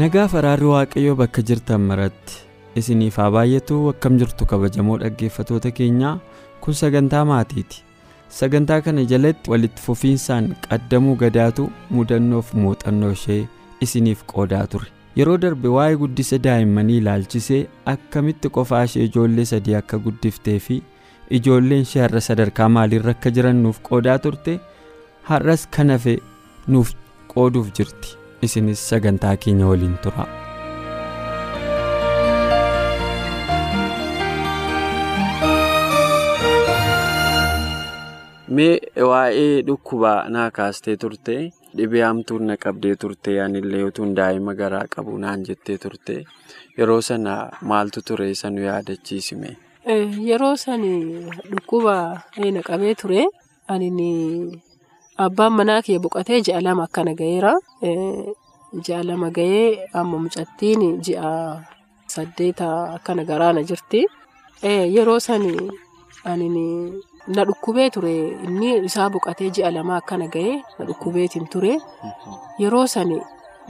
Nagaa faraarri waaqayyoo bakka jirtan maratti isiniif haa baay'atu akkam jirtu kabajamoo dhaggeeffatoota keenyaa kun sagantaa maatiiti. Sagantaa kana jalatti walitti fufiinsaan qaddamuu gadaatu mudannoof muuxannoo ishee isiniif qoodaa ture. Yeroo darbe waa'ee guddisa daa'immanii ilaalchisee akkamitti qofaa ishee ijoollee sadii akka guddiftee fi ijoolleen ishee har'a sadarkaa maaliirra akka jiran nuuf qoodaa turte har'as kan hafe nuuf qooduuf jirti. Isinis sagantaa keenya waliin tura. Mee waa'ee dhukkubaa naa kaastee turte dhibee hamtuun na qabdee turte yaanillee utuun daa'ima garaa qabu naan jettee turte yeroo sana maaltu ture isa nu yaadachiisime. Yeroo sani dhukkuba na qabee ture ani. Abbaan manaa kiyya boqotee ji'a lama akkana ga'eera. Ji'a lama ga'ee amma mucattiin ji'a saddeeta akkana garaana jirti. Yeroo sani ani na dhukkubee ture inni isaa boqotee ji'a lama akkana ga'ee na dhukkubeetiin ture. Yeroo sani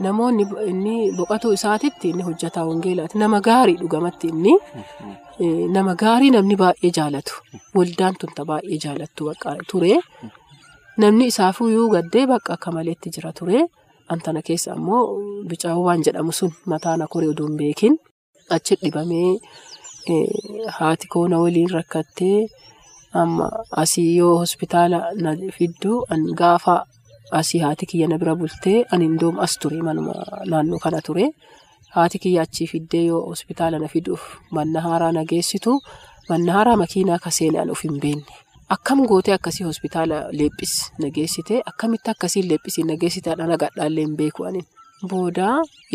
namoonni inni boqotuu isaatitti inni hojjetaa wangeelaati. Nama gaarii dhugamatti inni nama gaarii namni baay'ee jaalatu. Waldaan tunta baay'ee jaalattu ture. Namni isaafuyyuu gaddee bakka akka maleetti jira ture. Antana keessa ammoo bicaa'uu waan jedhamu sun mataan koree oduu hin beekin achi dhibamee haati koona waliin rakkattee amma asii yoo hospitaala na fidduu gaafa asii haati kiyya na bira bultee ani indoom as ture manuma naannoo kana ture. Haati kiyya achii fiddee yoo hospitaala na fiduuf manna haaraa na geessitu manna haaraa makiinaa kaseenee an of hin beekne. Akkam gootee akkasii hospitaala leephis na geessite akkamitti akkasiin leephisiin na geessite haadha gadhaallee hin beeku ani. Booda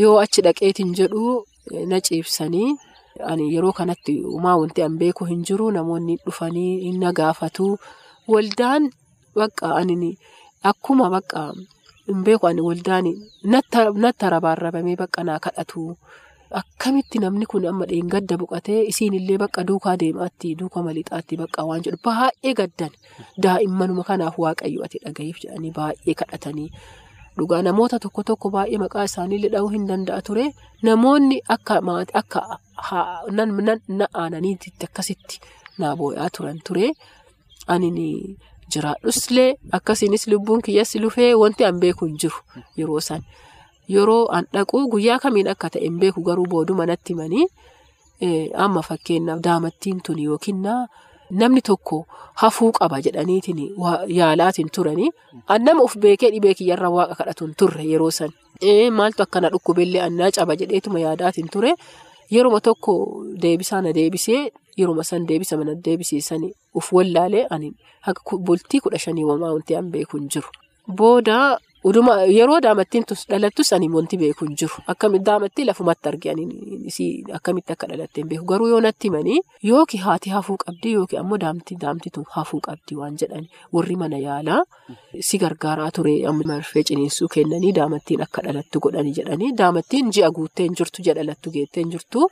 yoo achi dhaqeetiin jedhu na ciibsanii ani yeroo kanatti uumaa wanti an beeku hin jiru namoonni dhufanii na gaafatu waldaan bakka ani akkuma bakka hin beeku ani waldaan natti rabaarrabamee bakka naa kadhatu. Akkamitti namni kun amma dheengadda boqotee isiinillee bakka duukaa deemaatti duukaa malixaatti bakka waan jedhu baay'ee gaddan. Daa'immanuma kanaaf waaqayyo ati dhagahiif jedhanii baay'ee kadhatanii dhugaa namoota tokko tokko baay'ee maqaa isaaniillee dha'uu hin danda'a ture. Namoonni akka akka na aananiitti akkasitti naa boo'aa turan ture. Ani jiraadhuslee akkasiinis lubbuun kiyyas lufee wanti an beeku hin jiru yeroo san. Yeroo an dhaqu guyyaa kamiin akka ta'e hin beeku garuu booduma natti himanii amma fakkeenyaaf daamattiin tun yookiin namni tokko hafuu qaba jedhaniitiin yaalaatiin turanii nama of beekee dhibee kiyyarra waaqa kadhatuun turre yeroo san. Maaltu akkana dhukkubellee annaa caba jedheetuma yaadaatiin ture yeruma tokko deebisaa na deebisee yeruma san deebisa mana deebisiisanii uf wallaalee ani bultii kudha shanii wamaa wanti an beeku hin jiru. Booda. Yeroo daamattiin dhalattus ani wanti beeku hin jiru. Akkamitti daamattii lafumatti arganii akkamitti akka dhalatte hin beeku. Garuu yoo natti himanii yookiin haati hafuu qabdi yookiin ammoo daamtii daamtitu hafuu qabdi waan jedhani warri mana yaalaa si gargaaraa ture marfee ciniinsuu kennanii daamattiin akka dhalattu godhani jedhanii daamattiin ji'a guuttee hin jirtu ji'a dhalattu geettee hin jirtu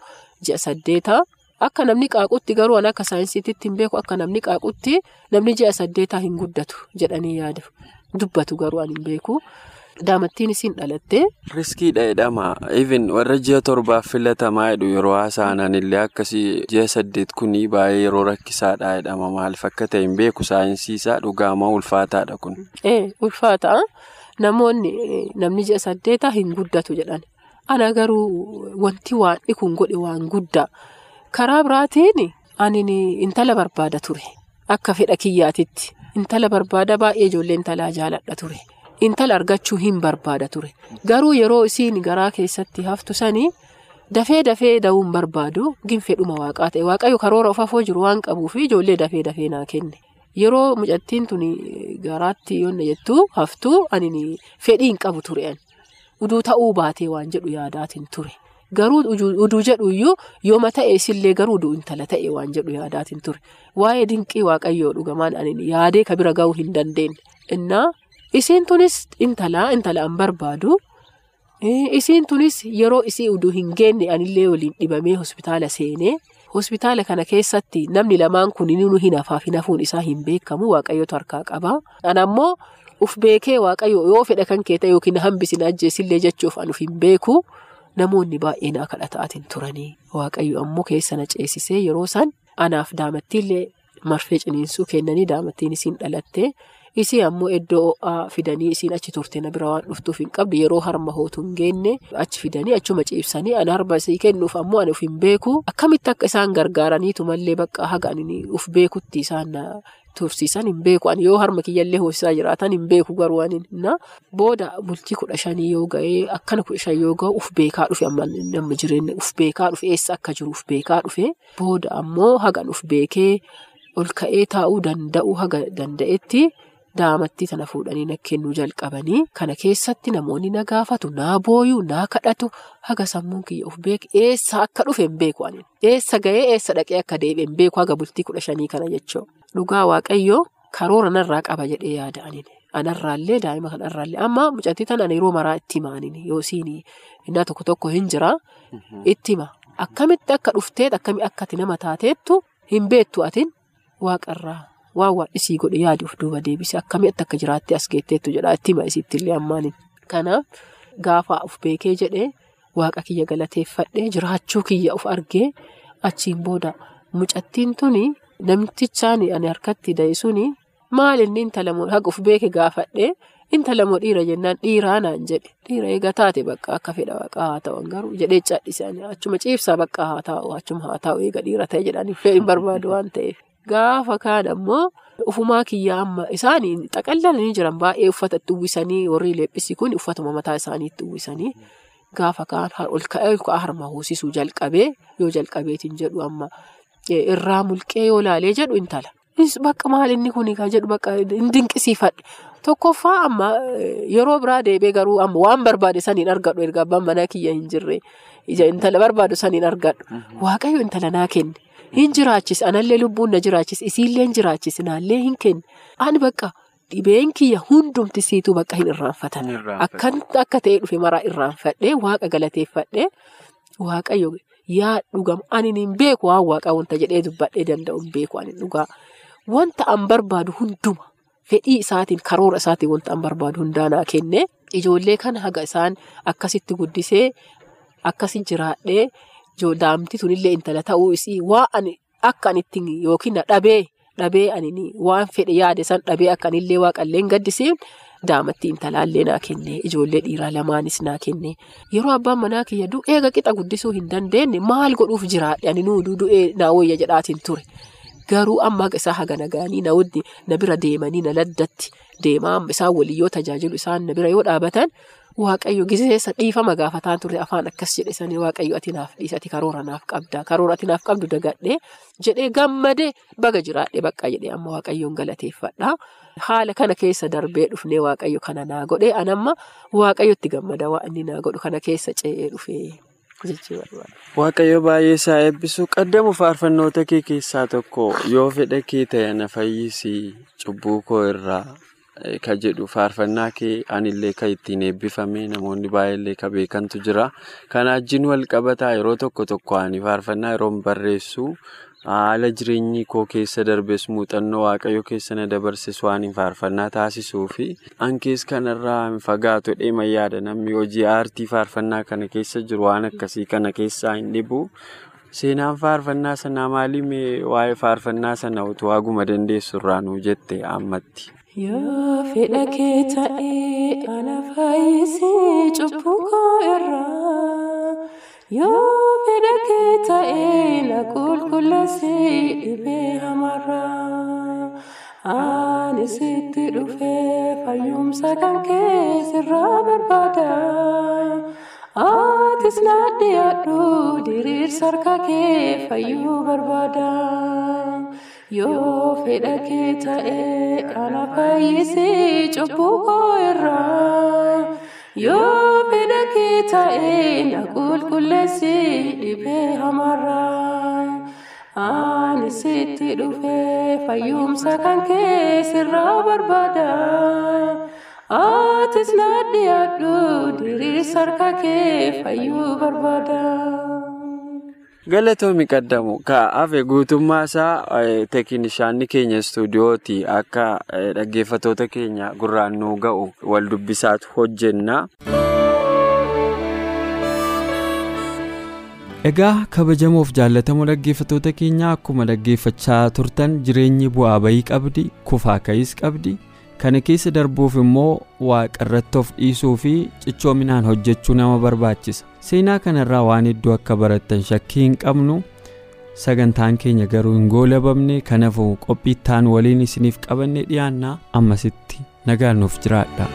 ji'a saddeeta. Akka namni qaaqutti garuu akka saayinsiititti hin beeku akka namni qaaqutti namni ji'a saddeetaa hin guddatu jedhanii yaadu. Dubbatu garuu ani hin beeku. Daamattiin isiin dhalattee. Riskiidha jedhama. Even warra ji'a torbaaf filatamaa jedhu yeroo haasa'an illee akkasii ji'a saddeet kunii baay'ee yeroo rakkisaadha jedhama. Maaliif akka ta'e hin beeku saayinsiisaa dhugaamaa ulfaataadha kun. Ee ulfaata. Namoonni namni ji'a saddeetaa hin guddatu jedhan. Ana garuu wanti waan kun godhe waan guddaa. Karaa biraatiin ani intala barbaada ture. Akka fedha kiyyaatitti. Intala barbaada baay'ee ijoollee intalaa jaaladha ture. Intala argachuu hin barbaada ture. Garuu yeroo isiin garaa keessatti haftu sanii dafee dafee da'uu hin barbaadu ginfedhuma waaqaa ta'e waaqayyo karoora of afoo jiru waan qabuuf ijoollee dafee dafee naa kenne. Yeroo mucattiin tuni garaatti yoonna jettu haftuu ani fedhii hin qabu ture uduu ta'uu baatee waan jedhu yaadaatiin ture. Garuu uduu jedhu iyyuu yooma ta'e isillee garuu uduu intala ta'e waan jedhu yaadaatiin ture. Waa'ee dinqii waaqayyoo dhugamaan ani yaadee ka bira ga'uu hin dandeenye. Isiin tunis intalaa intala an barbaadu. Isiin tunis yeroo isii uduu hin geenne anillee waliin dhibamee hospitaala seenee hospitaala kana keessatti namni lamaan kun nu hin hafaaf hin hafuun isaa hin beekamu waaqayyotu harkaa qaba. Ana ammoo uf beekee waaqayyo yoo fedha kan kee ta'e yookiin hambisin ajjeesillee jechuuf anuuf hin beeku. Namoonni baay'een akka kadhataatiin turanii waaqayyo ammoo keessa na ceesisee yeroo san anaaf daamattiillee marfee ciniinsuu kennanii daamattiin isiin dhalatte isii ammoo iddoo ho'aa fidanii isiin achi turte na bira waan dhuftuuf hin qabdu yeroo harma hootu hin geenne achi fidanii achuma ciibsanii ana harma isii kennuuf ammoo ani uf hin beeku. Akkamitti akka isaan gargaaraniitu mallee bakka haga ani uf beekutti isaan tursiisan hin beeku. Ani yoo harma kiyyallee hoosisaa jiraatan hin beeku garuu ani booda bultii kudha shanii yoo ga'ee akkana kudha shan yoo ga'u uf beekaa dhufe. Amma jireenya uf beekaa dhufe eessa akka jiru uf beekaa dhufe? Booda ammoo hagan uf beekee ol ka'ee taa'uu danda'u haga danda'etti daamattii tana fuudhanii na kennuu jalqabanii kana keessatti namoonni na gaafatu naa booyuu naa kadhatu. Haga sammuun kiyya uf beeke eessa akka dhufe hin beeku ani eessa ga'ee eessa dhaqee akka deebi'e hin beeku haga bultii kudha shanii kana jechuudha. Dhugaa waaqayyoo karoora narraa qaba jedhee yaada ani anarraallee daa'ima kanarraallee. Amma mucattii tana yeroo maraa itti hima ani yoo isiin innaa tokko tokko hin jira itti hima akkamitti akka dhufteet akkamitti akka ati nama taateettu hin beektu atiin waaqarraa. Waan waaqisii godhe yaadi of duuba deebise akkamitti akka jiraattee as geetteettu jedha. Itti hima isiittillee ammaan kanaaf gaafa of beekee jedhee waaqa kiyya galateeffadhee jiraachuu kiyya of argee achiin booda mucattiin tuni namtichaan ani harkatti da'e suni maal inni intala moo haga of beeke gaafadhee intala moo dhiira jennaan dhiiraa naan jedhe. Dhiira eega taate bakka akka fedha waaqa haa ta'u garuu jedhee achuma ciibsaa bakka haa ta'u achuma haa ta'u eega dhiira ta'e jedhanii hin barbaadu waan ta'eef. Gaafa kaan ammoo ufumaa kiyyaa amma isaanii xaqallalanii jiran baay'ee uffata itti uwwisanii warri leephisii kun uffatuma mataa isaaniitti uwwisanii gaafa kaan ol ka'ee harma hoosisuu jalqabee yoo jalqabeetiin jedhu amma irraa mulqee yoo laalee jedhu intala. Bakka maalinni kuni kan jedhu bakka hin dinqisiifadhe. Tokkoffaa amma yeroo biraa deebee garuu amma waan barbaade saniin argadhu erga abbaan manaa kiyya hin jirre intala barbaadu saniin argadhu waaqayyo intala naa kenne. Hin jiraachis anallee lubbuun na jiraachis isiillee hin jiraachis naallee hin kenne. Ani bakka dhibeen kiyya hundumti siituu bakka hin irraanfatan. Akka ta'e dhufe maraa irraanfadhee waaqa galateeffadhee waaqayyo yaa dhugam ani hin beeku waan waaqaa wanta jedhee dubbadhee danda'u hin beeku ani dhugaa. Wanta an barbaadu hunduma. Fedhii isaatiin karoora isaatiin wanta an barbaadu hundaanaa kenne ijoollee kana haga isaan akkasitti guddisee akkasi jiraadhee. Daamti tunillee intala ta'uu isii waa ani akka ani ittiin yookiin dhabee dhabee ani waan fedhe yaade san dhabee akka anillee waaqallee gaddisiif daamatti intalaallee naa kenne ijoollee dhiiraa lamaanis naa kenne yeroo abbaan manaa kiyya du'ee qixa guddisuu hin dandeenye maal godhuuf jiraadhe ani nuuduu du'ee naa wayya jedhaatiin ture garuu amma isaa haga nagaanii na wuddi na bira deemanii na laddatti deemaa isaan waliyyoo tajaajilu isaan na bira yoo dhaabatan. Waaqayyo giseessa dhiifama gaafataan turre afaan akkas jedhe sanii waaqayyo ati naaf dhiisati karoora naaf qabda karoora ati naaf qabdu dagadhee jedhee gammadee baga jiraadhe bakka jedhee amma waaqayyoon galateeffadha. Haala kana keessa darbee dhufnee waaqayyo kana naa godhee anamma waaqayyotti gammada waan inni naa godhu kana keessa ce'ee dhufee jechuudha. Waaqayyo baay'ee isaa eebbisu qaddamu faarfannoota kee keessaa tokko yoo fedha kee ta'e na fayyisi cubbuu koo irraa. Ka jedhu faarfannaa kee anillee kan ittiin eebbifame namoonni baay'eellee ka beekantu jira. Kana wajjin wal qabataa yeroo tokko tokko ani faarfannaa yeroo barreessu haala jireenyi koo keessa darbes muuxannoo waaqayyo keessa na dabarses waan faarfannaa taasisuu fi hankees kanarraa fagaatu dheema yaada namni hojii aartii faarfannaa kana keessa jiru waan akkasii kana keessaa hin dhibu. Seenaan faarfannaa sanaa maalimee waa'ee faarfannaa sana utuu haguma dandeessu irraa nuu jette ammatti. Yoo fedha kee ta'ee ana fayyisee cubbuu koo irraa yoo fedha kee ta'ee na qulqulleessee dhibee hamarraa ani sitti dhufee fayyumsa kan kee sirraa barbaada atis na dhiyaadhu diriirsa harka kee fayyuu barbaada. Yoo fedha kee ta'ee ana fayyisee cubbuu koo irraa. Yoo fedha kee ta'ee na qulqulleessee dhibee hamarraa. Ani sitti dhufee fayyumsa kan kee sirraa barbaada. Atis na dhiyaadhu diriirsa harka kee fayyuu barbaada. Galatoomi qaddamu ka'aafe guutummaa isaa tekinishaanni keenya istuudiyooti akka dhaggeeffatoota keenya gurraan nuu ga'u wal dubbisaatu hojjenna. Egaa kabajamoof jaallatamoo dhaggeeffatoota keenya akkuma dhaggeeffachaa turtan jireenyi bu'aa bayii qabdi kufaa ka'is qabdi kana keessa darbuuf immoo irratti of dhiisuu fi cichoominaan hojjechuu nama barbaachisa seenaa kanarraa waan hedduu akka barattan shakkii hin qabnu sagantaan keenya garuu hin goolabamne kanaafuu qophiittaan waliin isiniif qabanne dhiyaannaa ammasitti nagaan nuuf jiraadha.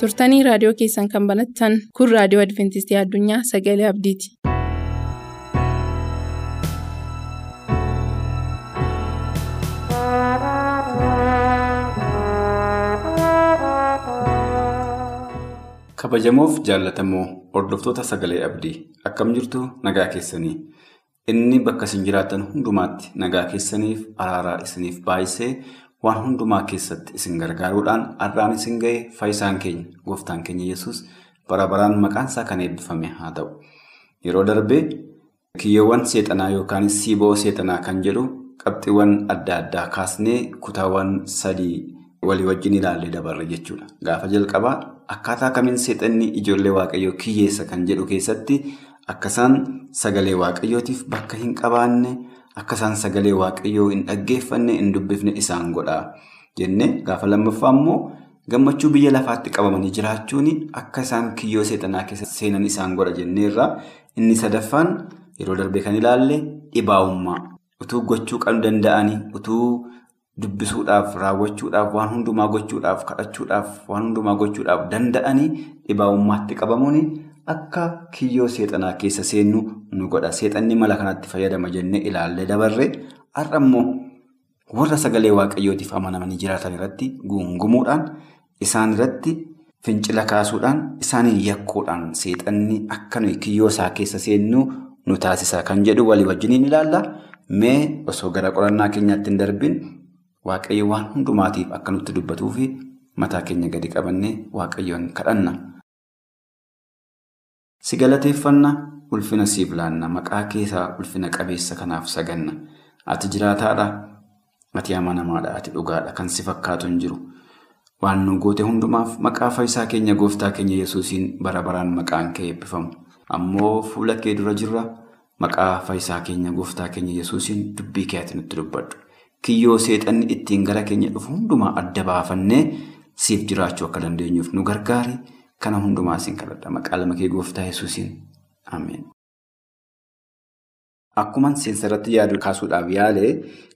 turtanii raadiyoo keessan kan banattan kun raadiyoo adventistii addunyaa sagalee abdiiti. Kabajamoof jaallatamoo hordoftoota sagalee abdii akkam jirtu nagaa keessanii. Inni bakka isin jiraattan hundumaatti nagaa keessaniif araaraa isiniif baay'isee waan hundumaa keessatti isin gargaaruudhaan arraan isin ga'e fayyisaan keenya gooftaan keenya yesus bara baraan maqaan isaa kan eebbifame haa ta'u. Yeroo darbee kiyyoowwan seexanaa yookaan siiboo seexanaa kan jedhu qabxiiwwan adda addaa kaasnee kutaawwan sadii walii wajjin ilaallee dabarre jechuudha. Gaafa jalqabaa akkaataa kamiin seexanni ijoollee waaqayyoo kiyyeessa kan jedhu keessatti akkasaan sagalee waaqayyootiif bakka hin qabaanne. Akka isaan sagalee waaqayyoo hin dhaggeeffanne hin dubbifne isaan godha jenne gaafa lammaffaa immoo gammachuu biyya lafaatti qabamanii jiraachuun akka isaan kiyyoo seexanaa keessa seenan isaan godha jenneerra inni sadaffaan yeroo darbee kan ilaalle dhibaa'ummaa utuu gochuu kan danda'anii utuu dubbisuudhaaf raawwachuudhaaf waan hundumaa gochuudhaaf kadhachuudhaaf waan hundumaa gochuudhaaf danda'anii dhibaa'ummaatti qabamuun. Akka kiyyoo seexanaa keessa seennu nu godha. Seexanni mala kanatti fayyadama jennee ilaallee dabarre har'a immoo warra sagalee waaqayyootiif amanamanii jiraatan irratti guungumuudhaan isaan irratti fincila kaasuudhaan isaaniin yakkuudhaan seexanni akka nuyi kiyyoo isaa keessa seennu nu taasisa kan jedhu walii wajjiniin ilaalla. Mee osoo gara qorannaa keenyaatti hin darbin waaqayyo waan hundumaatiif akka nutti dubbatuu fi mataa keenya gadi qabannee waaqayyoon kadhanna. Si galateeffanna ulfina siif laanna maqaa keessaa ulfina qabeessa kanaaf saganna. Ati jiraataadha. Ati amanamaadha. Ati dhugaadha. Kan si fakkaatu hin jiru. Waan nu goote hundumaaf maqaa fayyisaa keenya gooftaa keenya yesuusiin bara baraan maqaan kee eebbifamu. Ammoo fuula kee dura jirra maqaa fayyisaa keenya gooftaa keenya yesuusiin dubbii kee ati nutti dubbadhu kiyyoo seexanni ittiin gara keenya dhufu hundumaa adda baafannee siif jiraachuu akka dandeenyuuf nu gargaari. Kana hundumaa isin kadhadha maqaa lama kee gooftaa yesuusiin ameen. Akkuman seensa irratti yaadu kaasuudhaaf yaale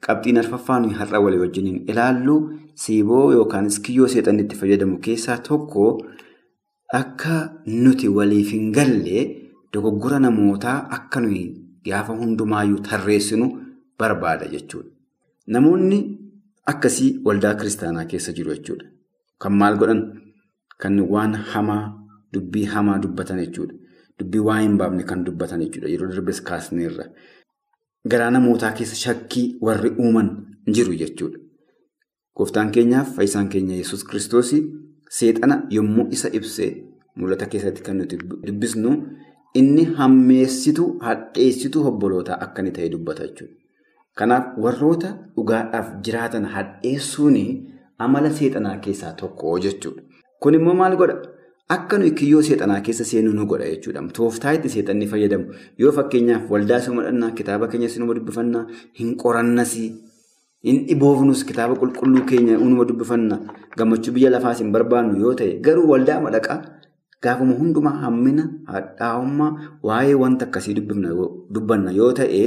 qabxiin arfaffaan har'a walii wajjiniin ilaallu siiboo yookaanis kiyyoo seexanni itti fayyadamu keessaa tokko akka nuti waliif hin galle dogoggora namootaa akka nuyi gaafa hundumaayyuu tarreessinu barbaada jechuudha. Namoonni akkasii waldaa kiristaanaa keessa jiru jechuudha. Kan maal godhan? Kan waan hamaa dubbii hamaa dubbatan jechuudha. Dubbii waa hin baafne kan dubbatan jechuudha. Yeroo darbes kaasneerra. Garaa namootaa keessa shakkii warri uuman jiru jechuudha. Gooftaan keenyaaf fayyisaan keenya yesus kiristoos seexana yommuu isa ibsee mul'ata keessatti kan nuti dubbisnu inni hammeessitu hadheessitu obbolootaa akka inni ta'e dubbata jechuudha. Kanaaf warroota dhugaadhaaf jiraatan hadheessuun amala seexanaa keessaa tokko jechuudha. Kun immoo maal godha? Akka nuyi kiyyoo seexanaa keessa seenu nu godha jechuudha. Tooftaa itti seexanni fayyadamu. Yoo fakkeenyaaf waldaa sinuma dhannaa kitaaba keenya sinuma dubbifannaa hin qorannas hin dhiboofnus kitaaba qulqulluu keenya unuma dubbifanna gammachuu biyya lafaas hin barbaannu yoo ta'e garuu waldaa madaqaa gaafuma hundumaa hammina hadhaa'ummaa waa'ee wanta akkasii dubbanna yoo ta'e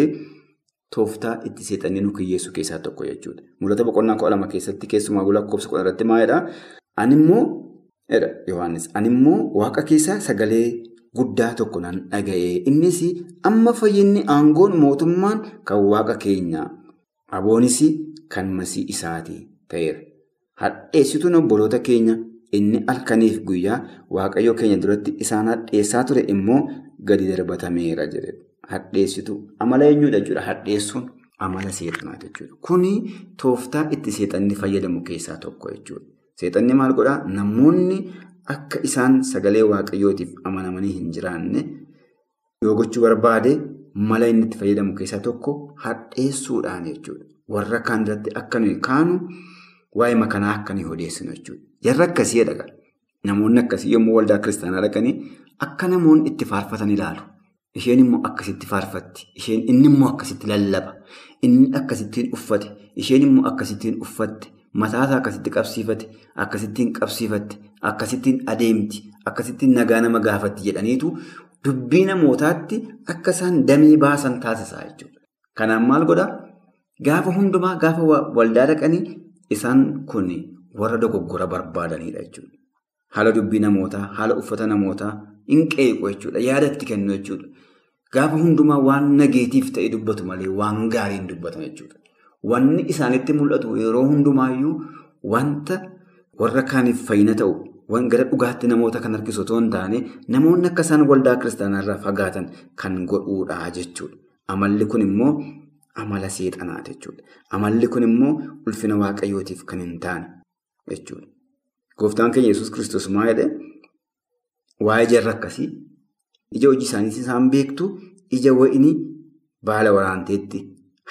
tooftaa itti seexanni nu kiyyeessu keessaa tokko jechuudha. Mul'ata boqonnaa kudha lama keessatti keessumaa lakkoofsa kudha irratti maalidhaa? Ani immoo Yohaannis ani immoo waaqa keessaa sagalee guddaa tokko nan dhaga'e. Innis amma fayyinni aangoon mootummaan kan waaqa keenyaa. Aboonis kan masii isaati ta'eera. Hadheessituun obboloota keenya inni halkaniif guyyaa waaqayyo keenya duratti isaan hadheessaa ture immoo gadi darbatameera jedhe. Hadheessituu amala eenyudha jechuudha. Hadheessuun amala seexanaati jechuudha. Kuni tooftaa itti seexanni fayyadamu keessaa tokko jechuudha. Seexanni maal godhaa? Namoonni akka isaan sagalee waaqayyootiif amanamanii hin jiraanne yoo gochuu barbaade mala inni itti fayyadamu keessaa tokko hadheessuudhaan jechuudha. Warra kaan irratti akka nuyi kaanu waa'ee makanaa akka nuyi odeessinu jechuudha. Jarri akkasii dhagaa. Namoonni akkasii yommuu waldaa kiristaanaa dhaqanii akka namoonni itti faarfatan ilaalu. Isheen immoo akkasitti faarfatti. Isheen inni immoo akkasitti lallaba. Inni akkasittiin uffate. Isheen immoo akkasittiin uffatte. Mataasaa akkasitti qabsiifate. Akkasittiin qabsiifatti. Akkasittiin adeemti. Akkasittiin nagaa nama gaafatti jedhaniitu dubbii namootaatti akka isaan damee baasan taasisaa jechuudha. Kanaan maal godhaa? Gaafa hundumaa gaafa waldaa dhaqanii isaan kun warra dogoggora barbaadanidha jechuudha. Haala dubbii namootaa, haala uffata namootaa hin qeequ jechuudha. Yaadatti kennu jechuudha. Gaafa hundumaa waan nageetiif ta'e dubbatu malee waan gaarii hin dubbatan jechuudha. Wanni isaanitti mul'atu yeroo hundumaayyuu wanta warra kaaniif fayyina ta'u, waan gara dhugaatti namoota kan harkisu otoo hin taane namoonni akka isaan waldaa kiristaanaa fagaatan kan godhuudha jechuudha. Amalli kun immoo amala seexanaati jechuudha. Amalli kun immoo ulfina waaqayyootiif kan hin taane jechuudha. Gooftaan keenya Yesuus kiristoos maa jedhee waa'ee jarra akkasii ija hojii isaaniis isaan beektu ija wayinii baala waraanteetti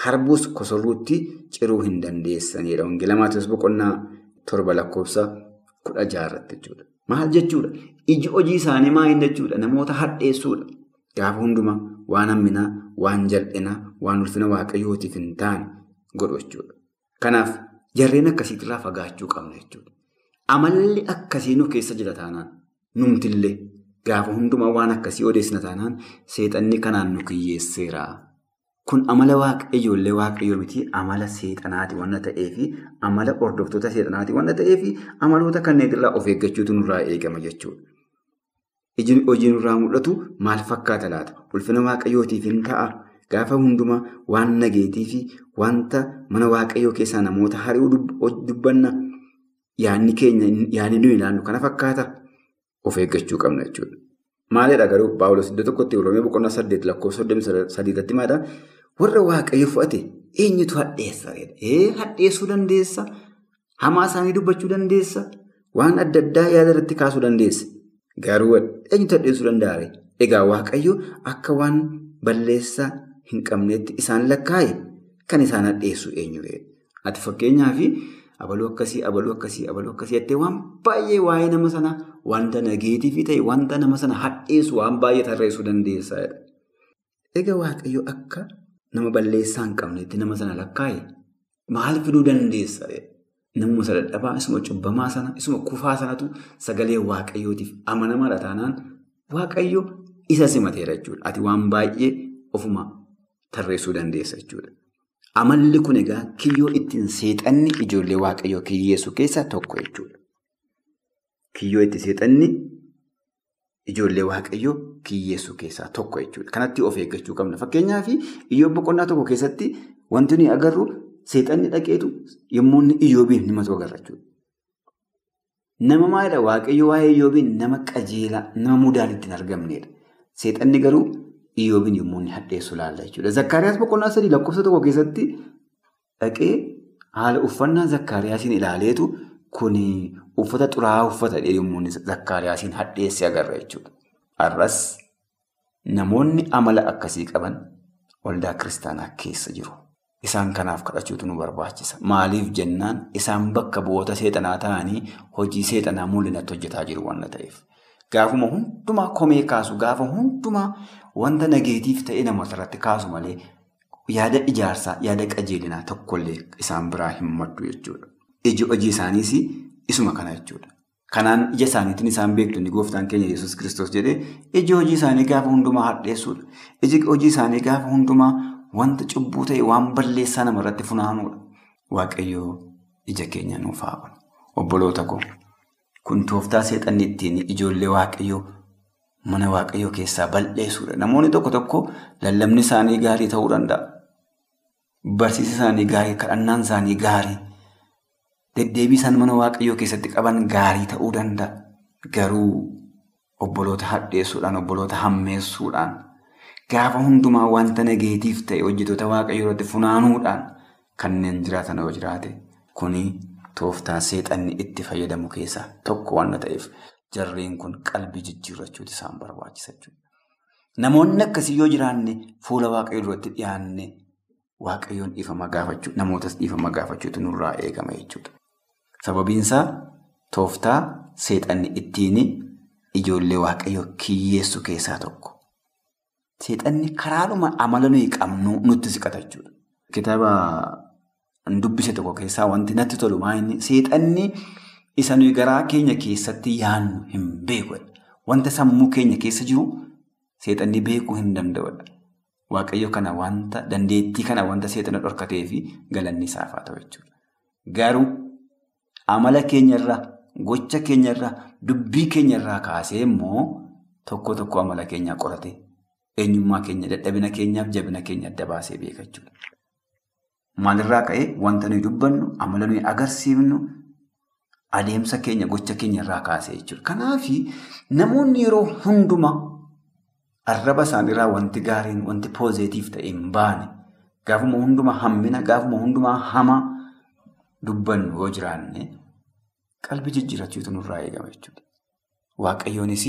harbuus kosorruutti ciruu hin dandeessanidha. Wangeela Maatiyoos boqonnaa torba lakkoofsa kudha jaarratti jechuudha. Maal jechuudha? Iji hojii isaanii maal jechuudha? Namoota hadheessuudha. Gaafa hundumaa waan hamminaa, waan jal'inaa, waan ulfina waaqayyootiif hin taane godhu jechuudha. Kanaaf jarreen akkasiitirraa fagaachuu qabna jechuudha. Amalli akkasii nu keessa jira taanaan numtillee gaafa hundumaa waan akkasii odeessina taanaan seexanni kanaan nu kiyyeesseera. Kun amala waaqayyoollee waaqayyoo miti amala seexanaati waan ta'eefi amala hordoftoota seexanaati waan ta'eefi amaloota kanneetirraa of eeggachuutu nurraa eegama jechuudha. Iji hojii nurraa mul'atu maal fakkaata laata? Ulfina waaqayyootiif hin ta'a. Gaafa hundumaa waan nageetii fi wanta mana waaqayyoo keessaa namoota hari'uu dubbanna. Yaanni keenya yaanni nuyi ilaallu kana fakkaata. Of eeggachuu qabna jechuudha. Maalidha garuu Paawulos iddoo tokkotti Oromiyaa boqonnaa saddeet lakkoofsa soddomii sadiirratti maadha? Warra waaqayyo fudhate eenyutu hadheessa? Ee hadheessuu dandeessa. Hamaa isaanii dubbachuu dandeessa. Waan adda addaa yaada irratti kaasuu dandeessa. Garuu eenyutu hadheessuu danda'a? Egaa waaqayyo akka waan balleessaa hin qabneetti isaan lakkaa'e kan isaan hadheessu eenyudha? Ati fakkeenyaaf abaluu akkasii, abaluu akkasii, abaluu akkasii jettee waan baay'ee waa'ee nama sanaa wanta nageetiif ta'e wanta nama sana hadheessu waan baay'ee tarreessuu dandeessa. Egaa waaqayyo akka nama balleessaa hin qabneetti nama sana lakkaa'e maal fiduu dandeessa? Namuma isa dadhabaa, isuma cubbamaa sana, isuma kufaa sanatu sagalee waaqayyootiif amanamaadha taanaan waaqayyo isa simateera jechuudha. Ati waan baay'ee ofuma tarreessuu dandeessa jechuudha. Amalli kun egaa kiyyoo ittiin seexanni ijoollee waaqayyoo kiyyeessu keessaa tokko jechuudha. Kiyyoo itti seexanni ijoollee waaqayyoo kiyyeessu keessaa tokko jechuudha. Kanatti of eeggachuu qabna. Fakkeenyaaf iyyoo boqonnaa tokko keessatti wanti nuyi agarru seexanni dhaqeetu yommuu inni iyyoobiin himatu agarra jechuudha. Nama maalidha waaqayyo waa'ee iyyoobiin nama qajeelaa, nama mudaan ittiin argamnedha. Seexanni garuu iyyoobiin yommuu inni hadheessu ilaalla jechuudha. Zakkaariyaas boqonnaa sadii lakkoofsa tokko keessatti dhaqee haala uffannaa zakkaariyaasiin ilaaleetu kun uffata xuraa'aa uffata yommuu inni zakkaariyaasiin hadheesse agarra jechuudha. Har'as namoonni amala akkasii qaban waldaa kiristaanaa keessa jiru. Isaan kanaaf kadhachuutu nu barbaachisa. Maaliif jennaan isaan bakka bu'oota seexanaa ta'anii hojii seexanaa mul'inatti hojjetaa jiru waan ta'eef. Gaafuma hundumaa komee kaasu gaafa hundumaa wanta nageetiif ta'e namoota irratti kaasu malee yaada ijaarsaa yaada qajeelinaa tokkollee isaan biraa hin maddu jechuudha. Iji hojii isaaniis isuma kana jechuudha. Kanaan ija isaaniitiin isaan beektu gooftaan keenya Yesuus kiristoos jedhee iji hojii isaanii gaafa hundumaa hadheessuudha. Iji hojii isaanii gaafa hundumaa wanta cubbuu ta'e waan balleessaa namarratti funaanuudha. Waaqayyoo ija keenya nuuf haa Obboloota koo Kun tooftaa seexanni ittiin ijoollee waaqayyoo mana waaqayyoo keessaa balleessuudha. Namoonni tokko tokko lallabni isaanii gaarii ta'uu danda'a. Barsiisi isaanii gaarii, kadhannaan isaanii gaarii, deddeebii isaan mana waaqayyoo keessatti qaban gaarii ta'uu danda'a. Garuu obboloota hadheessuudhaan, obboloota hammeessuudhaan, gaafa hundumaa wanta nageetiif ta'e hojjetoota waaqayyoo irratti funaanuudhaan kanneen jiraatan yoo jiraate kuni tooftaa seexanni itti fayyadamu keessaa tokko waan ta'eef jarreen kun qalbii jijjiirrachuuti isaan barbaachisa jechuudha. Namoonni akkasii yoo jiraanne fuula waaqayyoo duratti dhiyaanne waaqayyoon dhiifama gaafachuu namootas dhiifama gaafachuutu nurraa eegama jechuudha. Sababiinsaa tooftaa seexanni ittiin ijoollee waaqayyoo kiyyeessu keessaa tokko. Seexanni karaadhuma amala nuyi qabnu nutti siqata jechuudha. Kitaaba dubbise tokko keessaa wanti natti tolu maa'inni seexanni isa nuyi garaa keenya keessatti yaadnu hin beeku. Wanta sammuu keenya keessa jiru seexanni beekuu hin danda'udha. Waaqayyo kana wanta dandeettii kana wanta seexana dhorkatee fi galanni isaaf haa ta'u jechuudha. Garuu amala keenyarraa, gocha keenyarraa, dubbii keenyarraa kaasee immoo tokko tokko amala keenyaa qorate eenyummaa keenya, dadhabina keenyaaf jabina keenya adda baasee beeka jechuudha. Maalirraa ka'ee wanta nuyi dubbannu, amala nuyi agarsiifnu, adeemsa keenya, gocha keenyarraa kaasee jechuudha. Kanaaf namoonni yeroo hundumaa arraba isaaniirraa wanti gaariin, wanti poozeetiif ta'e hin baane gaafuma hundumaa hammina, gaafuma hundumaa hamaa dubbannu yoo jiraanne qalbii jijjiirrachuutu nurraa eegama jechuudha. Waaqayyoonis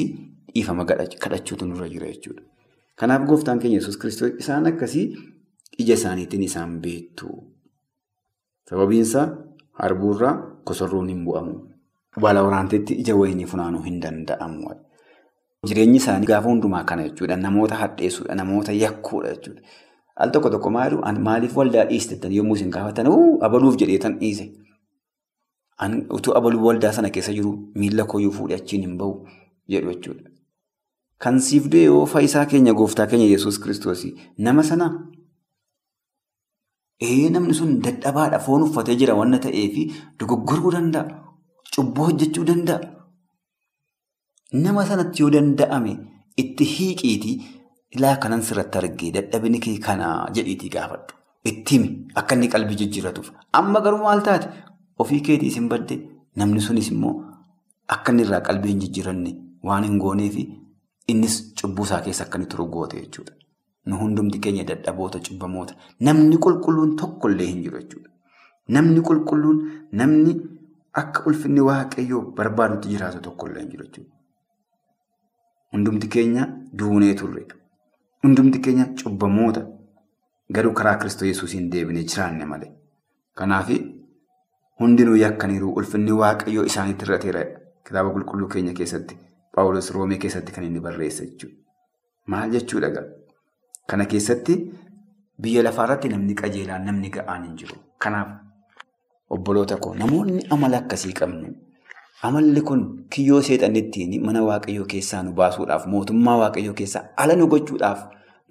dhiifama kadhachuutu nurra jira jechuudha. Kanaaf gooftaan keenya Yesuus kiristoos isaan akkasii ija isaaniitiin isaan beektu. Sababiinsaa harbuurraa kosorroon hin bu'amu. Baala waraanteetti ija wayinii funaanuu hin danda'amu. Jireenyi isaanii gaafa hundumaa kana jechuudha. Namoota hadheessuudha. Namoota yakkuudha jechuudha. Al tokko tokko maaliif waldaa dhiisteettan yommuu isin gaafatan abaluuf jedheetan dhiise. Utuu abaluu waldaa sana keessa jiru miila kooyyuu fuudhee achiin hin bahu jedhu jechuudha. Kan siif du'e yoo fayyisaa keenya gooftaa keenya Yesuus kiristoos nama sana namni sun dadhabaadha foon uffatee jira waan ta'eef dogoggoruu danda'a. Cubbuu hojjechuu danda'a. Nama sanatti yoo danda'ame itti hiiqiitii ilaa kanan sirratti argee dadhabini kee kanaa jedhiitii gaafadhu. Itti himi akka inni qalbii jijjiirratuuf. Amma garuu maal taate ofii keetiis hin badde namni sunis immoo akka inni irraa qalbii hin jijjiiranne waan hin gooneefi innis cubbuu isaa keessa akka inni turu goote jechuudha. Nu hundumti keenya dadhaboota cubbamoota namni qulqulluun tokkollee hin jiru jechuudha. Namni qulqulluun namni akka ulfinni waaqayyoo barbaadutti jiraatu tokkollee hin jiru jechuudha. Hundumti keenya duunee turre. Hundumti keenya cubbamoota garuu karaa Kiristoos Yesuusiin deebinee jiraanne malee. Kanaaf hundinuu yakkaniiru ulfinni waaqayyoo isaaniitti irrateera kitaaba qulqulluu keenya keessatti Paawulos Roomee keessatti kan inni barreessa jechuudha. Maal jechuudha gaa? Kana keessatti biyya lafaarratti namni qajeelaan namni ga'aan hin jiru. Kanaaf obboloota koo namoonni amala akkasii qabnu amalli kun kiyyoo seexanittiin mana waaqayyoo keessaa nu baasuudhaaf mootummaa waaqayyoo keessaa ala nu gochuudhaaf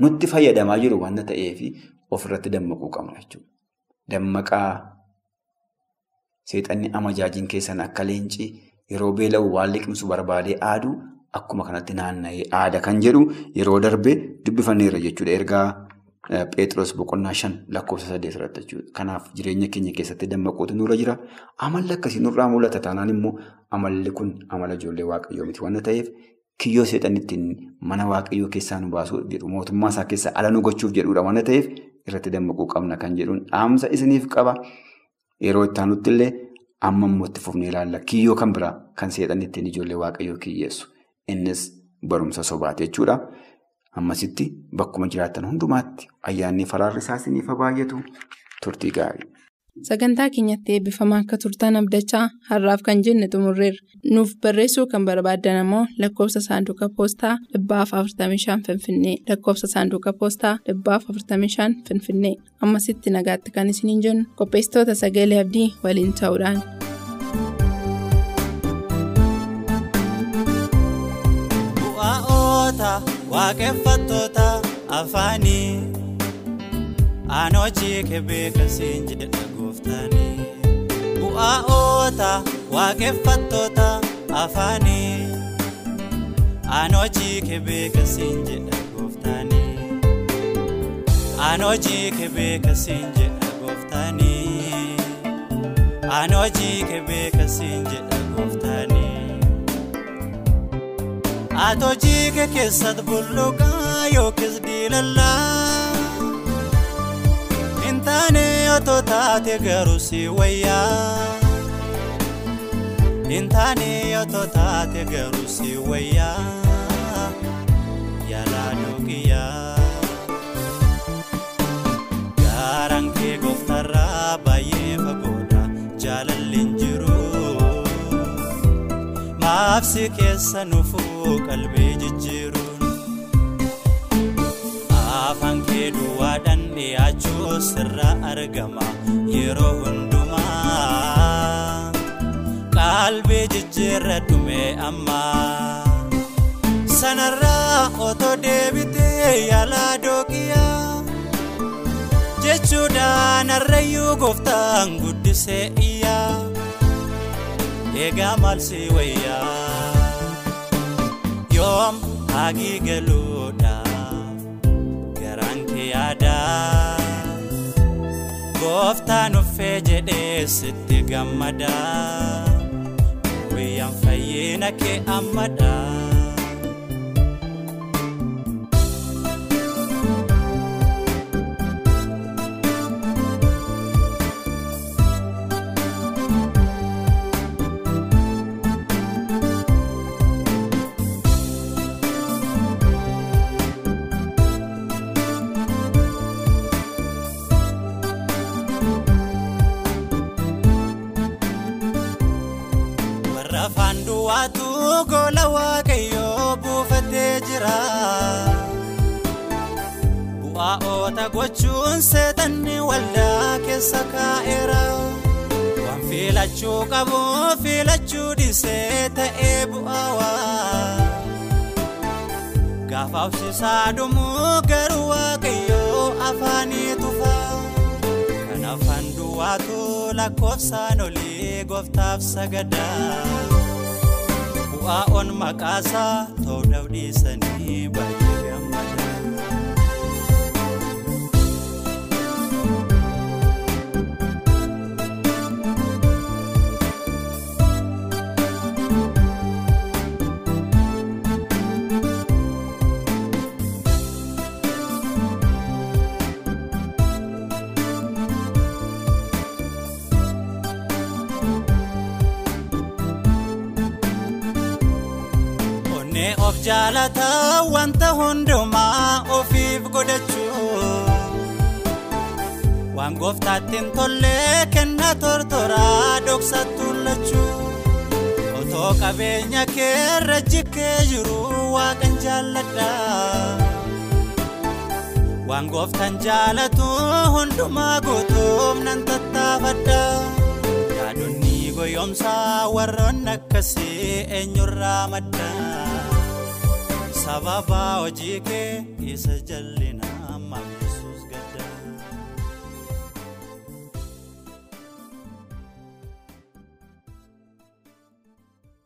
nutti fayyadamaa jiru waan ta'eef ofirratti dammaquu qabna jechuudha. Dammaqaa seexanni amajaajiin keessan akka leencii yeroo beela'u waan liqimsu barbaadee aaduu akkuma kanatti naanna'ee aada kan jedhu yeroo darbee dubbifanneerra jechuudha. Ergaa Pheexroos boqonnaa shan lakkoofsa saddeet irratti jechuudha. Kanaaf jireenya keenya keessatti dammaquutu nurra jira. Amalli akkasii nurraa mul'ata taanaan immoo amalli kun amala ijoollee waaqayyoo miti waan ta'eef kiyyoo seexanittiin mana waaqayyoo keessaa nu baasuu jedhu mootummaa isaa keessaa ala nu gochuuf jedhudha waan ta'eef irratti dammaquu qabna kan jedhuun dhaamsa isiniif qaba. Yeroo itti aanutti illee amma immoo itti fufnee ilaalla. Kiyyoo kan biraa kan seexanittiin ijoollee waaqayyoo kiyyeessu. Innis barumsa sobaati jechuudha. Ammasitti bakkuma jiraatan hundumaatti ayyaanni faraarri isaa isiniif baay'atu turtii gaarii. Sagantaa keenyatti eebbifamaa akka turtan abdachaa har'aaf kan jenne xumurreerra. Nuuf barreessuu kan barbaaddan ammoo lakkoofsa saanduqa poostaa dhibbaaf 45 Finfinnee lakkoofsa saanduqa poostaa dhibbaaf 45 Finfinnee ammasitti nagaatti kan isiniin jennu qopheessitoota sagalee abdii waliin ta'uudhaan. Waaqeffattoota afaanii aanoochii kebeekasiin jedha gooftaanii bu'aa'oota waaqeffattoota afaanii aan hojii kee beeka siin jedha gooftaanii aan hojii kee beeka siin jedha gooftaanii aan hojii kee beeka siin jedha gooftaanii hojii kee keessatti bulluqaa yookiis diilallaa hin taane otoo taate garuu si wayyaa hin taane otoo taate garuu si wayyaa yaalaa dhugiyyaa gaaraan kee gooftarraa baay'ee fagoodha maafsi keessa nufuu qalbii jijjiiruun afaan kee duwwaadhaan dhiyaachuu sirra argama yeroo hundumaa qalbii jijjiirra dhume amma. Sanarraa otoo deebitee yaalaa dooqiyaa jechuudhaan harrayyuu gooftaan guddisee iyyaa eegaa maal si wayyaa yoom hagii galuudha garaan kee yaadaa gooftaan uffee jedhee sitti gammadaa guyyaan fayyina kee ammadhaa. Warra afaan duwwaatu gola waaqayyoo buufatee jira. Bu'aa oota gochuun seexanni waldaa keessa kaa'eera. Waan filachuu qabu filachuu dhiisee ta'ee bu'aawaa gaafa obsisaa dhumuu garuu waaqayyoo afaanii duwwaatu lakkoofsaan olii gooftaaf sagadaa bu'aa on maqaasaa ta'uu dhabdiisanii baay'ee onnee of jaalata wanta hundumaa ofiif godhachuu. Waan gooftaatti hin tolle kenna tortoraa dhoksattuun lachuu otoo qabeenya keerra jikkee jiru waaqan jaalladha. Waan gooftan jaalatu hundumaa guutuuf nan tattaafadha. Yaadonni goyoomsaa warroon akkasii eenyurraa madda sababa hojii kee isa jallinaa.